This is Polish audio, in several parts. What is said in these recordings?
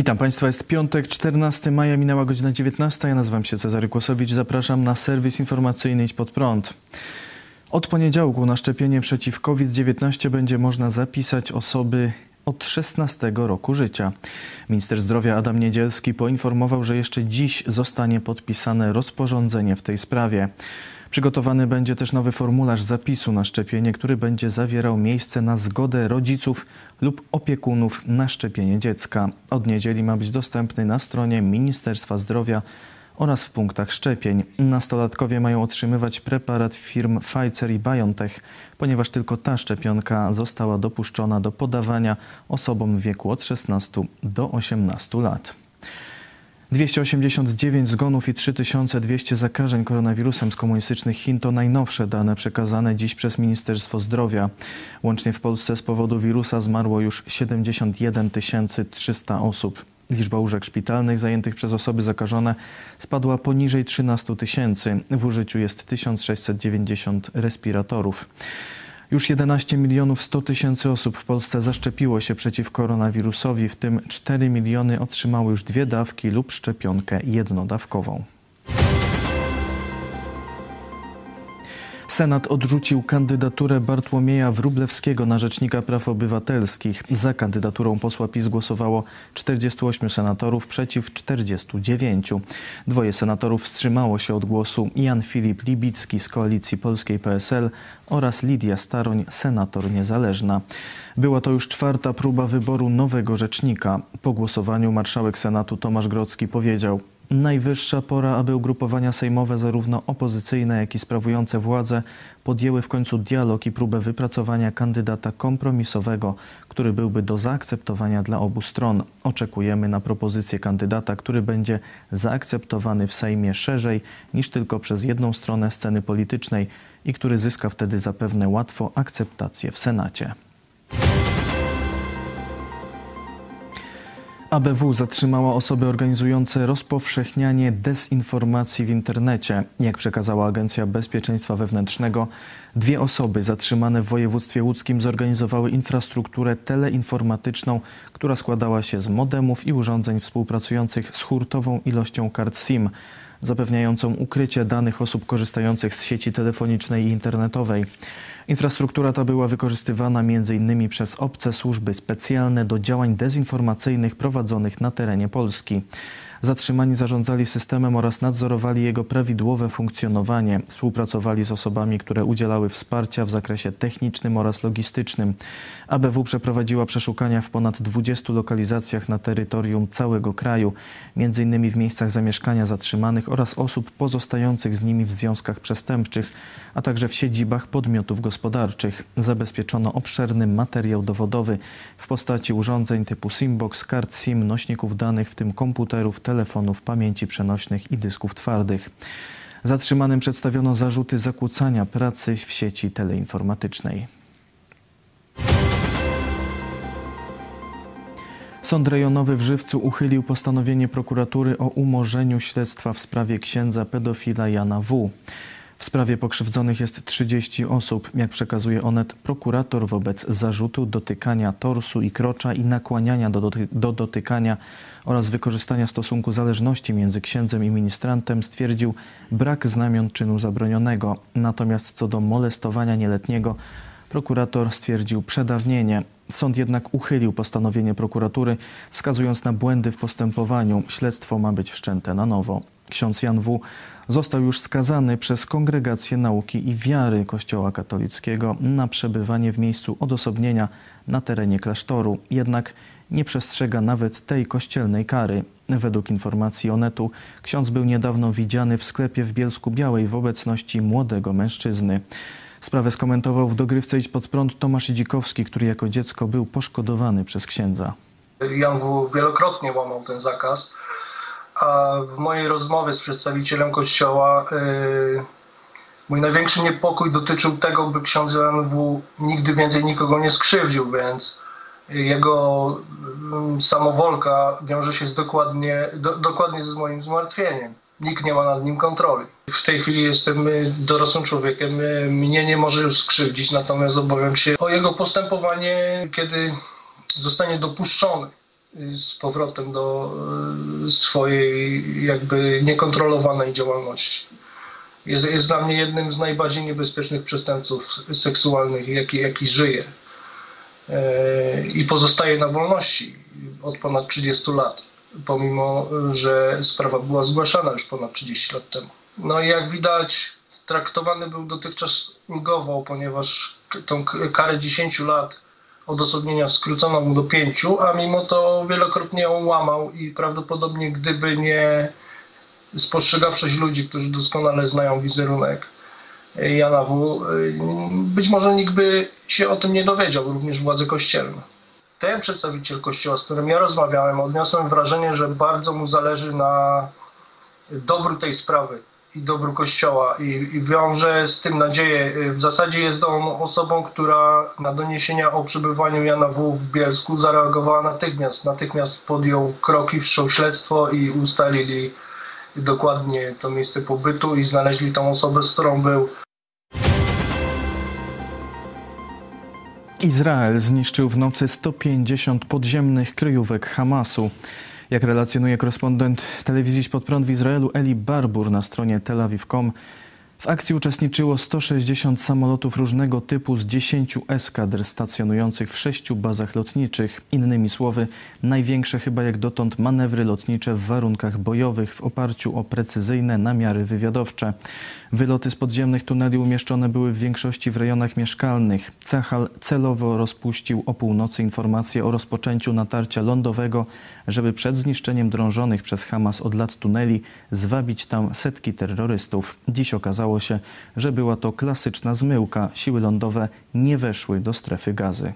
Witam Państwa, jest piątek, 14 maja, minęła godzina 19. Ja nazywam się Cezary Kłosowicz, zapraszam na serwis informacyjny Idź Pod Prąd. Od poniedziałku na szczepienie przeciw COVID-19 będzie można zapisać osoby od 16 roku życia. Minister zdrowia Adam Niedzielski poinformował, że jeszcze dziś zostanie podpisane rozporządzenie w tej sprawie. Przygotowany będzie też nowy formularz zapisu na szczepienie, który będzie zawierał miejsce na zgodę rodziców lub opiekunów na szczepienie dziecka. Od niedzieli ma być dostępny na stronie Ministerstwa Zdrowia oraz w punktach szczepień. Nastolatkowie mają otrzymywać preparat firm Pfizer i BioNTech, ponieważ tylko ta szczepionka została dopuszczona do podawania osobom w wieku od 16 do 18 lat. 289 zgonów i 3200 zakażeń koronawirusem z komunistycznych Chin to najnowsze dane przekazane dziś przez Ministerstwo Zdrowia. Łącznie w Polsce z powodu wirusa zmarło już 71 300 osób. Liczba łóżek szpitalnych zajętych przez osoby zakażone spadła poniżej 13 tysięcy. W użyciu jest 1690 respiratorów. Już 11 milionów 100 tysięcy osób w Polsce zaszczepiło się przeciw koronawirusowi, w tym 4 miliony otrzymały już dwie dawki lub szczepionkę jednodawkową. Senat odrzucił kandydaturę Bartłomieja Wrublewskiego na Rzecznika Praw Obywatelskich. Za kandydaturą posła PiS głosowało 48 senatorów przeciw 49. Dwoje senatorów wstrzymało się od głosu Jan Filip Libicki z Koalicji Polskiej PSL oraz Lidia Staroń, senator niezależna. Była to już czwarta próba wyboru nowego rzecznika. Po głosowaniu marszałek Senatu Tomasz Grodzki powiedział: Najwyższa pora, aby ugrupowania sejmowe, zarówno opozycyjne, jak i sprawujące władzę, podjęły w końcu dialog i próbę wypracowania kandydata kompromisowego, który byłby do zaakceptowania dla obu stron. Oczekujemy na propozycję kandydata, który będzie zaakceptowany w Sejmie szerzej niż tylko przez jedną stronę sceny politycznej i który zyska wtedy zapewne łatwo akceptację w Senacie. ABW zatrzymała osoby organizujące rozpowszechnianie dezinformacji w internecie. Jak przekazała Agencja Bezpieczeństwa Wewnętrznego, dwie osoby zatrzymane w województwie łódzkim zorganizowały infrastrukturę teleinformatyczną, która składała się z modemów i urządzeń współpracujących z hurtową ilością kart SIM, zapewniającą ukrycie danych osób korzystających z sieci telefonicznej i internetowej. Infrastruktura ta była wykorzystywana m.in. przez obce służby specjalne do działań dezinformacyjnych prowadzonych na terenie Polski. Zatrzymani zarządzali systemem oraz nadzorowali jego prawidłowe funkcjonowanie. Współpracowali z osobami, które udzielały wsparcia w zakresie technicznym oraz logistycznym. ABW przeprowadziła przeszukania w ponad 20 lokalizacjach na terytorium całego kraju, m.in. w miejscach zamieszkania zatrzymanych oraz osób pozostających z nimi w związkach przestępczych, a także w siedzibach podmiotów gospodarczych. Zabezpieczono obszerny materiał dowodowy w postaci urządzeń typu Simbox, kart SIM, nośników danych, w tym komputerów, telefonów, pamięci przenośnych i dysków twardych. Zatrzymanym przedstawiono zarzuty zakłócania pracy w sieci teleinformatycznej. Sąd rejonowy w Żywcu uchylił postanowienie prokuratury o umorzeniu śledztwa w sprawie księdza pedofila Jana W. W sprawie pokrzywdzonych jest 30 osób. Jak przekazuje Onet, prokurator wobec zarzutu dotykania torsu i krocza i nakłaniania do, doty do dotykania oraz wykorzystania stosunku zależności między księdzem i ministrantem stwierdził brak znamion czynu zabronionego. Natomiast co do molestowania nieletniego, prokurator stwierdził przedawnienie. Sąd jednak uchylił postanowienie prokuratury, wskazując na błędy w postępowaniu. Śledztwo ma być wszczęte na nowo. Ksiądz Jan W. został już skazany przez Kongregację Nauki i Wiary Kościoła Katolickiego na przebywanie w miejscu odosobnienia na terenie klasztoru. Jednak nie przestrzega nawet tej kościelnej kary. Według informacji Onetu ksiądz był niedawno widziany w sklepie w Bielsku Białej w obecności młodego mężczyzny. Sprawę skomentował w dogrywce Idź pod prąd Tomasz Dzikowski, który jako dziecko był poszkodowany przez księdza. Jan W. wielokrotnie łamał ten zakaz, a w mojej rozmowie z przedstawicielem kościoła yy, mój największy niepokój dotyczył tego, by ksiądz Jan W. nigdy więcej nikogo nie skrzywdził, więc jego mm, samowolka wiąże się z dokładnie, do, dokładnie z moim zmartwieniem. Nikt nie ma nad nim kontroli. W tej chwili jestem y, dorosłym człowiekiem, y, mnie nie może już skrzywdzić, natomiast obawiam się o jego postępowanie, kiedy zostanie dopuszczony z powrotem do swojej jakby niekontrolowanej działalności. Jest, jest dla mnie jednym z najbardziej niebezpiecznych przestępców seksualnych, jaki, jaki żyje. I pozostaje na wolności od ponad 30 lat, pomimo że sprawa była zgłaszana już ponad 30 lat temu. No i jak widać, traktowany był dotychczas ulgowo, ponieważ tą karę 10 lat odosobnienia skrócono mu do 5, a mimo to wielokrotnie ją łamał i prawdopodobnie gdyby nie spostrzegawczość ludzi, którzy doskonale znają wizerunek Jana W., być może nikt by się o tym nie dowiedział, również władze kościelne. Ten przedstawiciel kościoła, z którym ja rozmawiałem, odniosłem wrażenie, że bardzo mu zależy na dobru tej sprawy i dobru Kościoła i, i wiąże z tym nadzieję. W zasadzie jest on osobą, która na doniesienia o przebywaniu Jana W. w Bielsku zareagowała natychmiast. Natychmiast podjął kroki, wszczął śledztwo i ustalili dokładnie to miejsce pobytu i znaleźli tą osobę, z którą był. Izrael zniszczył w nocy 150 podziemnych kryjówek Hamasu. Jak relacjonuje korespondent telewizji Pod Prąd w Izraelu Eli Barbur na stronie telawiv.com, w akcji uczestniczyło 160 samolotów różnego typu z 10 eskadr stacjonujących w sześciu bazach lotniczych. Innymi słowy, największe chyba jak dotąd manewry lotnicze w warunkach bojowych w oparciu o precyzyjne namiary wywiadowcze. Wyloty z podziemnych tuneli umieszczone były w większości w rejonach mieszkalnych. Cechal celowo rozpuścił o północy informację o rozpoczęciu natarcia lądowego, żeby przed zniszczeniem drążonych przez Hamas od lat tuneli zwabić tam setki terrorystów. Dziś okazało się, że była to klasyczna zmyłka. Siły lądowe nie weszły do strefy gazy.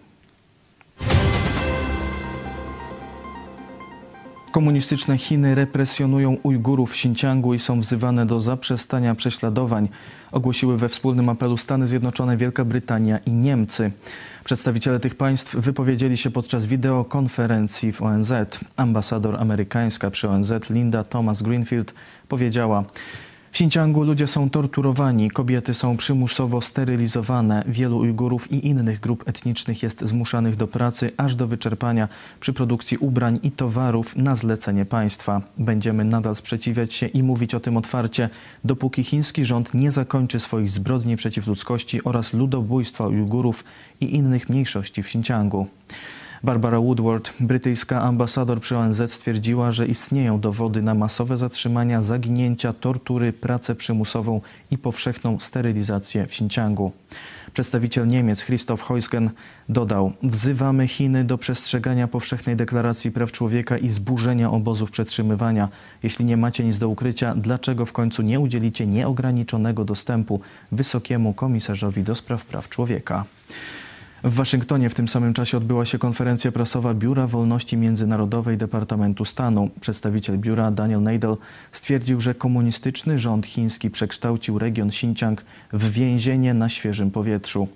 Komunistyczne Chiny represjonują Ujgurów w Xinjiangu i są wzywane do zaprzestania prześladowań, ogłosiły we wspólnym apelu Stany Zjednoczone, Wielka Brytania i Niemcy. Przedstawiciele tych państw wypowiedzieli się podczas wideokonferencji w ONZ. Ambasador amerykańska przy ONZ Linda Thomas Greenfield powiedziała: w Xinjiangu ludzie są torturowani, kobiety są przymusowo sterylizowane, wielu Ujgurów i innych grup etnicznych jest zmuszanych do pracy aż do wyczerpania przy produkcji ubrań i towarów na zlecenie państwa. Będziemy nadal sprzeciwiać się i mówić o tym otwarcie, dopóki chiński rząd nie zakończy swoich zbrodni przeciw ludzkości oraz ludobójstwa Ujgurów i innych mniejszości w Xinjiangu. Barbara Woodward, brytyjska ambasador przy ONZ, stwierdziła, że istnieją dowody na masowe zatrzymania, zaginięcia, tortury, pracę przymusową i powszechną sterylizację w Xinjiangu. Przedstawiciel Niemiec Christoph Heusgen dodał: Wzywamy Chiny do przestrzegania powszechnej deklaracji praw człowieka i zburzenia obozów przetrzymywania. Jeśli nie macie nic do ukrycia, dlaczego w końcu nie udzielicie nieograniczonego dostępu wysokiemu komisarzowi do spraw praw człowieka? W Waszyngtonie w tym samym czasie odbyła się konferencja prasowa Biura Wolności Międzynarodowej Departamentu Stanu. Przedstawiciel biura Daniel Nadel stwierdził, że komunistyczny rząd chiński przekształcił region Xinjiang w więzienie na świeżym powietrzu.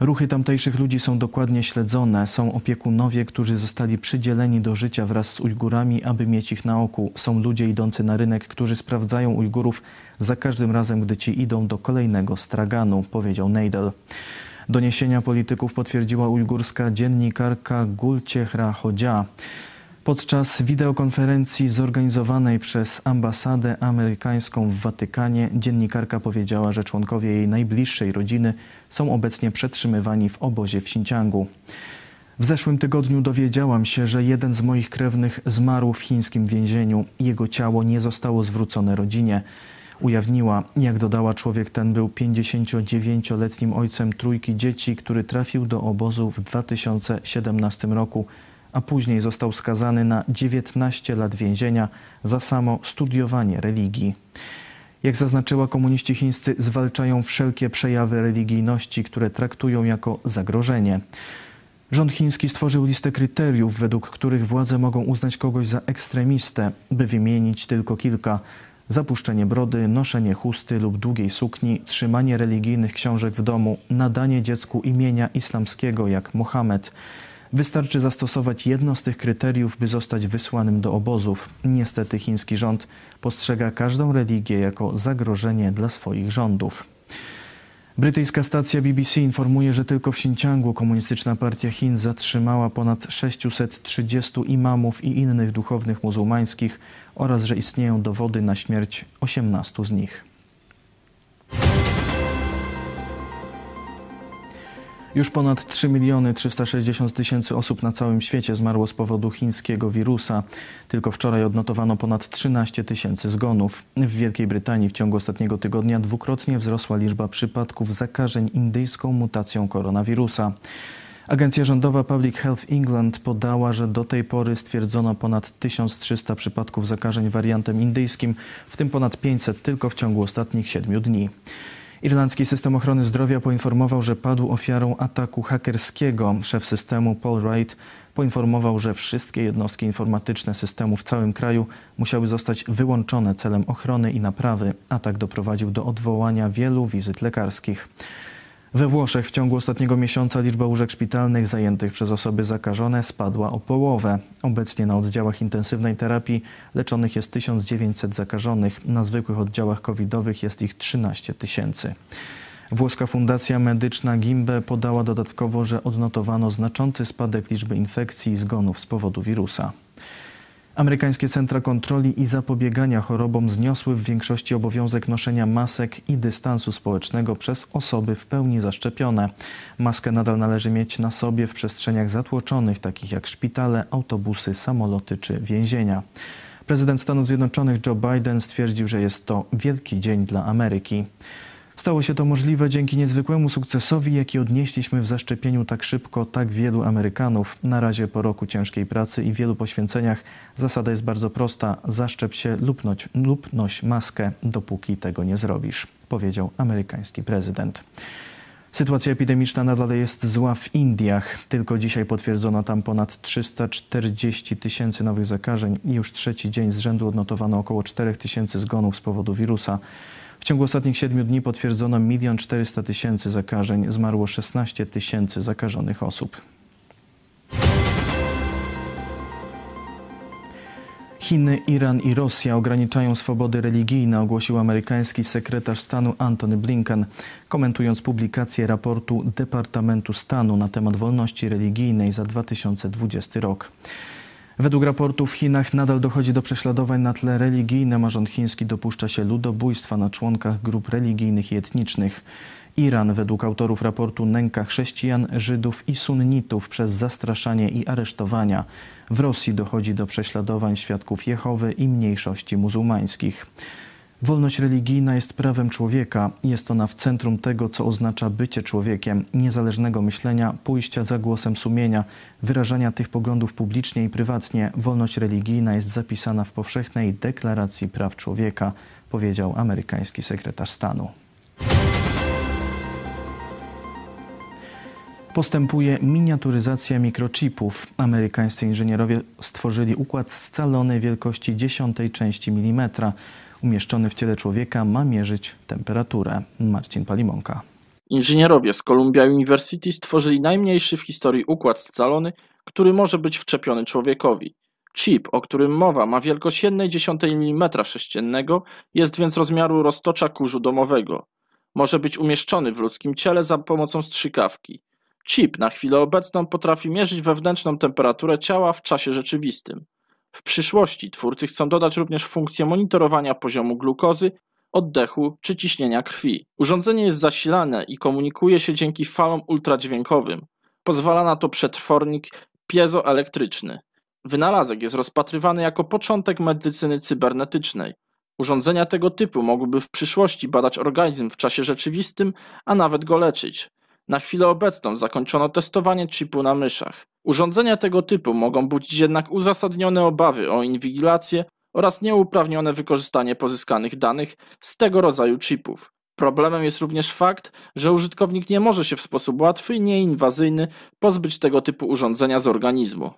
Ruchy tamtejszych ludzi są dokładnie śledzone. Są opiekunowie, którzy zostali przydzieleni do życia wraz z Ujgurami, aby mieć ich na oku. Są ludzie idący na rynek, którzy sprawdzają Ujgurów za każdym razem, gdy ci idą do kolejnego straganu, powiedział Neidel. Doniesienia polityków potwierdziła ujgurska dziennikarka Gulciehra Chodzia. Podczas wideokonferencji zorganizowanej przez ambasadę amerykańską w Watykanie dziennikarka powiedziała, że członkowie jej najbliższej rodziny są obecnie przetrzymywani w obozie w Xinjiangu. W zeszłym tygodniu dowiedziałam się, że jeden z moich krewnych zmarł w chińskim więzieniu. Jego ciało nie zostało zwrócone rodzinie ujawniła. Jak dodała, człowiek ten był 59-letnim ojcem trójki dzieci, który trafił do obozu w 2017 roku, a później został skazany na 19 lat więzienia za samo studiowanie religii. Jak zaznaczyła, komuniści chińscy zwalczają wszelkie przejawy religijności, które traktują jako zagrożenie. Rząd chiński stworzył listę kryteriów, według których władze mogą uznać kogoś za ekstremistę, by wymienić tylko kilka zapuszczenie brody, noszenie chusty lub długiej sukni, trzymanie religijnych książek w domu, nadanie dziecku imienia islamskiego jak Mohamed. Wystarczy zastosować jedno z tych kryteriów, by zostać wysłanym do obozów. Niestety chiński rząd postrzega każdą religię jako zagrożenie dla swoich rządów. Brytyjska stacja BBC informuje, że tylko w Xinjiangu komunistyczna partia Chin zatrzymała ponad 630 imamów i innych duchownych muzułmańskich oraz że istnieją dowody na śmierć 18 z nich. Już ponad 3 miliony 360 tysięcy osób na całym świecie zmarło z powodu chińskiego wirusa. Tylko wczoraj odnotowano ponad 13 tysięcy zgonów. W Wielkiej Brytanii w ciągu ostatniego tygodnia dwukrotnie wzrosła liczba przypadków zakażeń indyjską mutacją koronawirusa. Agencja rządowa Public Health England podała, że do tej pory stwierdzono ponad 1300 przypadków zakażeń wariantem indyjskim, w tym ponad 500 tylko w ciągu ostatnich 7 dni. Irlandzki system ochrony zdrowia poinformował, że padł ofiarą ataku hakerskiego. Szef systemu Paul Wright poinformował, że wszystkie jednostki informatyczne systemu w całym kraju musiały zostać wyłączone celem ochrony i naprawy. Atak doprowadził do odwołania wielu wizyt lekarskich. We Włoszech w ciągu ostatniego miesiąca liczba łóżek szpitalnych zajętych przez osoby zakażone spadła o połowę. Obecnie na oddziałach intensywnej terapii leczonych jest 1900 zakażonych, na zwykłych oddziałach covidowych jest ich 13 tysięcy. Włoska Fundacja Medyczna Gimbe podała dodatkowo, że odnotowano znaczący spadek liczby infekcji i zgonów z powodu wirusa. Amerykańskie centra kontroli i zapobiegania chorobom zniosły w większości obowiązek noszenia masek i dystansu społecznego przez osoby w pełni zaszczepione. Maskę nadal należy mieć na sobie w przestrzeniach zatłoczonych, takich jak szpitale, autobusy, samoloty czy więzienia. Prezydent Stanów Zjednoczonych Joe Biden stwierdził, że jest to wielki dzień dla Ameryki. Stało się to możliwe dzięki niezwykłemu sukcesowi, jaki odnieśliśmy w zaszczepieniu tak szybko tak wielu Amerykanów. Na razie po roku ciężkiej pracy i wielu poświęceniach zasada jest bardzo prosta. Zaszczep się lub, noć, lub noś maskę, dopóki tego nie zrobisz, powiedział amerykański prezydent. Sytuacja epidemiczna nadal jest zła w Indiach. Tylko dzisiaj potwierdzono tam ponad 340 tysięcy nowych zakażeń i już trzeci dzień z rzędu odnotowano około 4 tysięcy zgonów z powodu wirusa. W ciągu ostatnich siedmiu dni potwierdzono 1 400 tysięcy zakażeń, zmarło 16 tysięcy zakażonych osób. Chiny, Iran i Rosja ograniczają swobody religijne, ogłosił amerykański sekretarz stanu Antony Blinken, komentując publikację raportu Departamentu Stanu na temat wolności religijnej za 2020 rok. Według raportu w Chinach nadal dochodzi do prześladowań na tle religijnym, a rząd chiński dopuszcza się ludobójstwa na członkach grup religijnych i etnicznych. Iran według autorów raportu nęka chrześcijan, Żydów i sunnitów przez zastraszanie i aresztowania. W Rosji dochodzi do prześladowań świadków Jehowy i mniejszości muzułmańskich. Wolność religijna jest prawem człowieka. Jest ona w centrum tego, co oznacza bycie człowiekiem, niezależnego myślenia, pójścia za głosem sumienia, wyrażania tych poglądów publicznie i prywatnie. Wolność religijna jest zapisana w powszechnej deklaracji praw człowieka, powiedział amerykański sekretarz stanu. Postępuje miniaturyzacja mikrochipów. Amerykańscy inżynierowie stworzyli układ scalony wielkości dziesiątej części milimetra umieszczony w ciele człowieka ma mierzyć temperaturę. Marcin Palimonka. Inżynierowie z Columbia University stworzyli najmniejszy w historii układ scalony, który może być wczepiony człowiekowi. Chip, o którym mowa, ma wielkość 1,1 mm sześciennego, jest więc rozmiaru roztocza kurzu domowego. Może być umieszczony w ludzkim ciele za pomocą strzykawki. Chip na chwilę obecną potrafi mierzyć wewnętrzną temperaturę ciała w czasie rzeczywistym. W przyszłości twórcy chcą dodać również funkcję monitorowania poziomu glukozy, oddechu czy ciśnienia krwi. Urządzenie jest zasilane i komunikuje się dzięki falom ultradźwiękowym. Pozwala na to przetwornik piezoelektryczny. Wynalazek jest rozpatrywany jako początek medycyny cybernetycznej. Urządzenia tego typu mogłyby w przyszłości badać organizm w czasie rzeczywistym, a nawet go leczyć. Na chwilę obecną zakończono testowanie chipu na myszach. Urządzenia tego typu mogą budzić jednak uzasadnione obawy o inwigilację oraz nieuprawnione wykorzystanie pozyskanych danych z tego rodzaju chipów. Problemem jest również fakt, że użytkownik nie może się w sposób łatwy i nieinwazyjny pozbyć tego typu urządzenia z organizmu.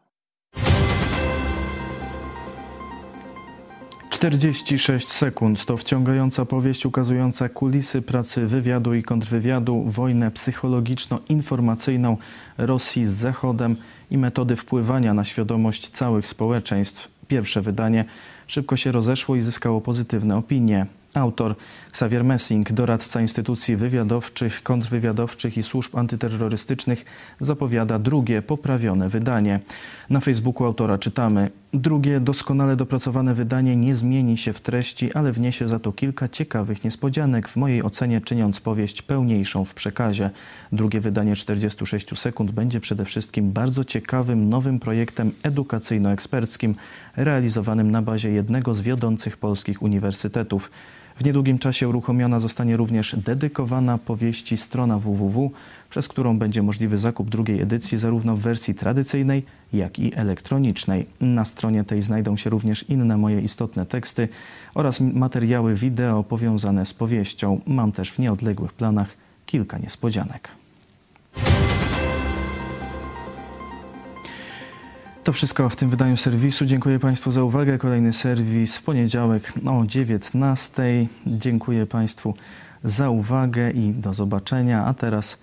46 sekund to wciągająca powieść ukazująca kulisy pracy wywiadu i kontrwywiadu, wojnę psychologiczno-informacyjną Rosji z Zachodem i metody wpływania na świadomość całych społeczeństw. Pierwsze wydanie szybko się rozeszło i zyskało pozytywne opinie. Autor Xavier Messing, doradca instytucji wywiadowczych, kontrwywiadowczych i służb antyterrorystycznych, zapowiada drugie, poprawione wydanie. Na Facebooku autora czytamy: Drugie, doskonale dopracowane wydanie nie zmieni się w treści, ale wniesie za to kilka ciekawych niespodzianek, w mojej ocenie czyniąc powieść pełniejszą w przekazie. Drugie wydanie 46 sekund będzie przede wszystkim bardzo ciekawym, nowym projektem edukacyjno-eksperckim, realizowanym na bazie jednego z wiodących polskich uniwersytetów. W niedługim czasie uruchomiona zostanie również dedykowana powieści strona www, przez którą będzie możliwy zakup drugiej edycji zarówno w wersji tradycyjnej, jak i elektronicznej. Na stronie tej znajdą się również inne moje istotne teksty oraz materiały wideo powiązane z powieścią. Mam też w nieodległych planach kilka niespodzianek. To wszystko w tym wydaniu serwisu. Dziękuję Państwu za uwagę. Kolejny serwis w poniedziałek o 19. Dziękuję Państwu za uwagę i do zobaczenia. A teraz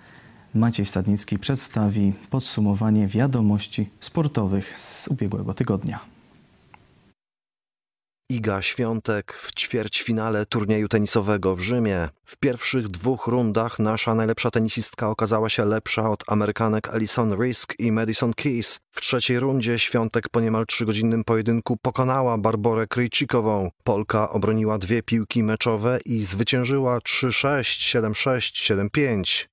Maciej Stadnicki przedstawi podsumowanie wiadomości sportowych z ubiegłego tygodnia. Iga Świątek w ćwierćfinale turnieju tenisowego w Rzymie. W pierwszych dwóch rundach nasza najlepsza tenisistka okazała się lepsza od Amerykanek Alison Risk i Madison Keys. W trzeciej rundzie Świątek po niemal trzygodzinnym pojedynku pokonała Barborę Kryjcikową. Polka obroniła dwie piłki meczowe i zwyciężyła 3-6, 7-6, 7-5.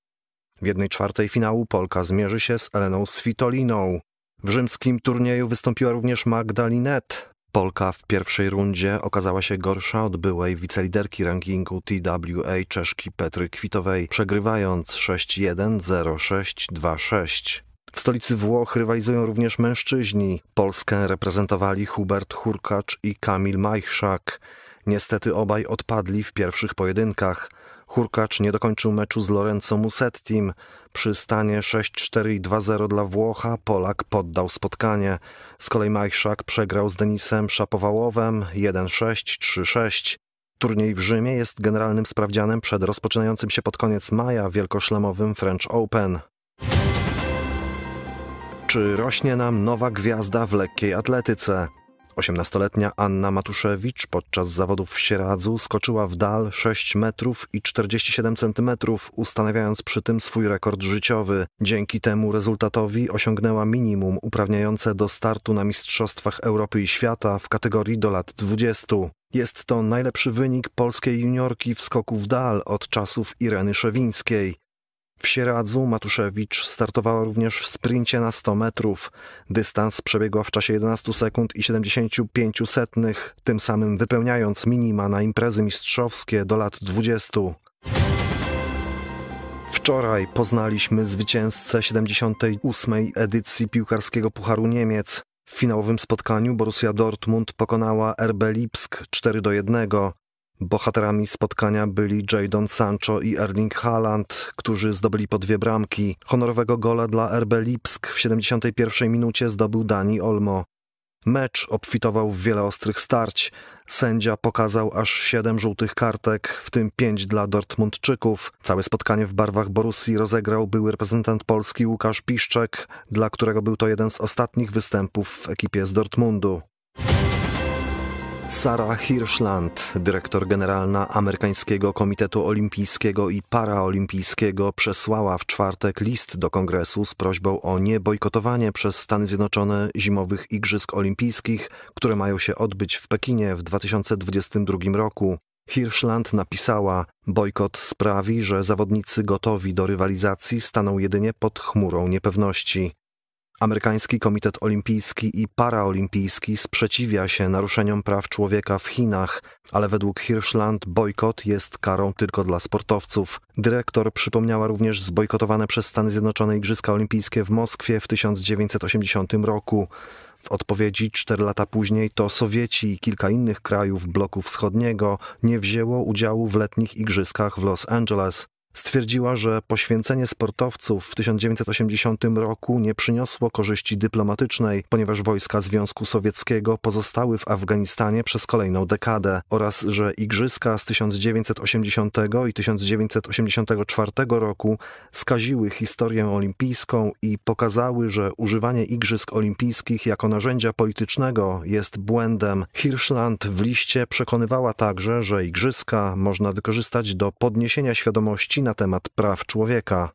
W jednej czwartej finału Polka zmierzy się z Eleną Svitoliną. W rzymskim turnieju wystąpiła również Magda Linet. Polka w pierwszej rundzie okazała się gorsza od byłej wiceliderki rankingu TWA Czeszki Petry Kwitowej, przegrywając 6-1, 0-6, 2-6. W stolicy Włoch rywalizują również mężczyźni. Polskę reprezentowali Hubert Hurkacz i Kamil Majchrzak. Niestety obaj odpadli w pierwszych pojedynkach. Hurkacz nie dokończył meczu z Lorenzo Musettim. Przy stanie 6-4 i 2-0 dla Włocha Polak poddał spotkanie. Z kolei Majszak przegrał z Denisem Szapowałowem 1-6, 3-6. Turniej w Rzymie jest generalnym sprawdzianem przed rozpoczynającym się pod koniec maja wielkoszlemowym French Open. Czy rośnie nam nowa gwiazda w lekkiej atletyce? 18-letnia Anna Matuszewicz podczas zawodów w Sieradzu skoczyła w dal 6 metrów i 47 centymetrów, ustanawiając przy tym swój rekord życiowy. Dzięki temu rezultatowi osiągnęła minimum uprawniające do startu na Mistrzostwach Europy i Świata w kategorii do lat 20. Jest to najlepszy wynik polskiej juniorki w skoku w dal od czasów Ireny Szewińskiej. W Sieradzu Matuszewicz startowała również w sprincie na 100 metrów. Dystans przebiegła w czasie 11 sekund i 75 setnych, tym samym wypełniając minima na imprezy mistrzowskie do lat 20. Wczoraj poznaliśmy zwycięzcę 78. edycji piłkarskiego Pucharu Niemiec. W finałowym spotkaniu Borussia Dortmund pokonała RB Lipsk 4 do 1. Bohaterami spotkania byli Jadon Sancho i Erling Haaland, którzy zdobyli po dwie bramki. Honorowego gola dla RB Lipsk w 71 minucie zdobył Dani Olmo. Mecz obfitował w wiele ostrych starć. Sędzia pokazał aż siedem żółtych kartek, w tym pięć dla Dortmundczyków. Całe spotkanie w barwach Borussii rozegrał były reprezentant Polski Łukasz Piszczek, dla którego był to jeden z ostatnich występów w ekipie z Dortmundu. Sarah Hirschland, dyrektor generalna Amerykańskiego Komitetu Olimpijskiego i Paraolimpijskiego, przesłała w czwartek list do kongresu z prośbą o niebojkotowanie przez Stany Zjednoczone zimowych Igrzysk Olimpijskich, które mają się odbyć w Pekinie w 2022 roku. Hirschland napisała: Bojkot sprawi, że zawodnicy gotowi do rywalizacji staną jedynie pod chmurą niepewności. Amerykański Komitet Olimpijski i Paraolimpijski sprzeciwia się naruszeniom praw człowieka w Chinach, ale według Hirschland bojkot jest karą tylko dla sportowców. Dyrektor przypomniała również zbojkotowane przez Stany Zjednoczone Igrzyska Olimpijskie w Moskwie w 1980 roku. W odpowiedzi cztery lata później to Sowieci i kilka innych krajów bloku wschodniego nie wzięło udziału w letnich igrzyskach w Los Angeles. Stwierdziła, że poświęcenie sportowców w 1980 roku nie przyniosło korzyści dyplomatycznej, ponieważ wojska Związku Sowieckiego pozostały w Afganistanie przez kolejną dekadę oraz że igrzyska z 1980 i 1984 roku skaziły historię olimpijską i pokazały, że używanie igrzysk olimpijskich jako narzędzia politycznego jest błędem. Hirschland w liście przekonywała także, że igrzyska można wykorzystać do podniesienia świadomości na temat praw człowieka.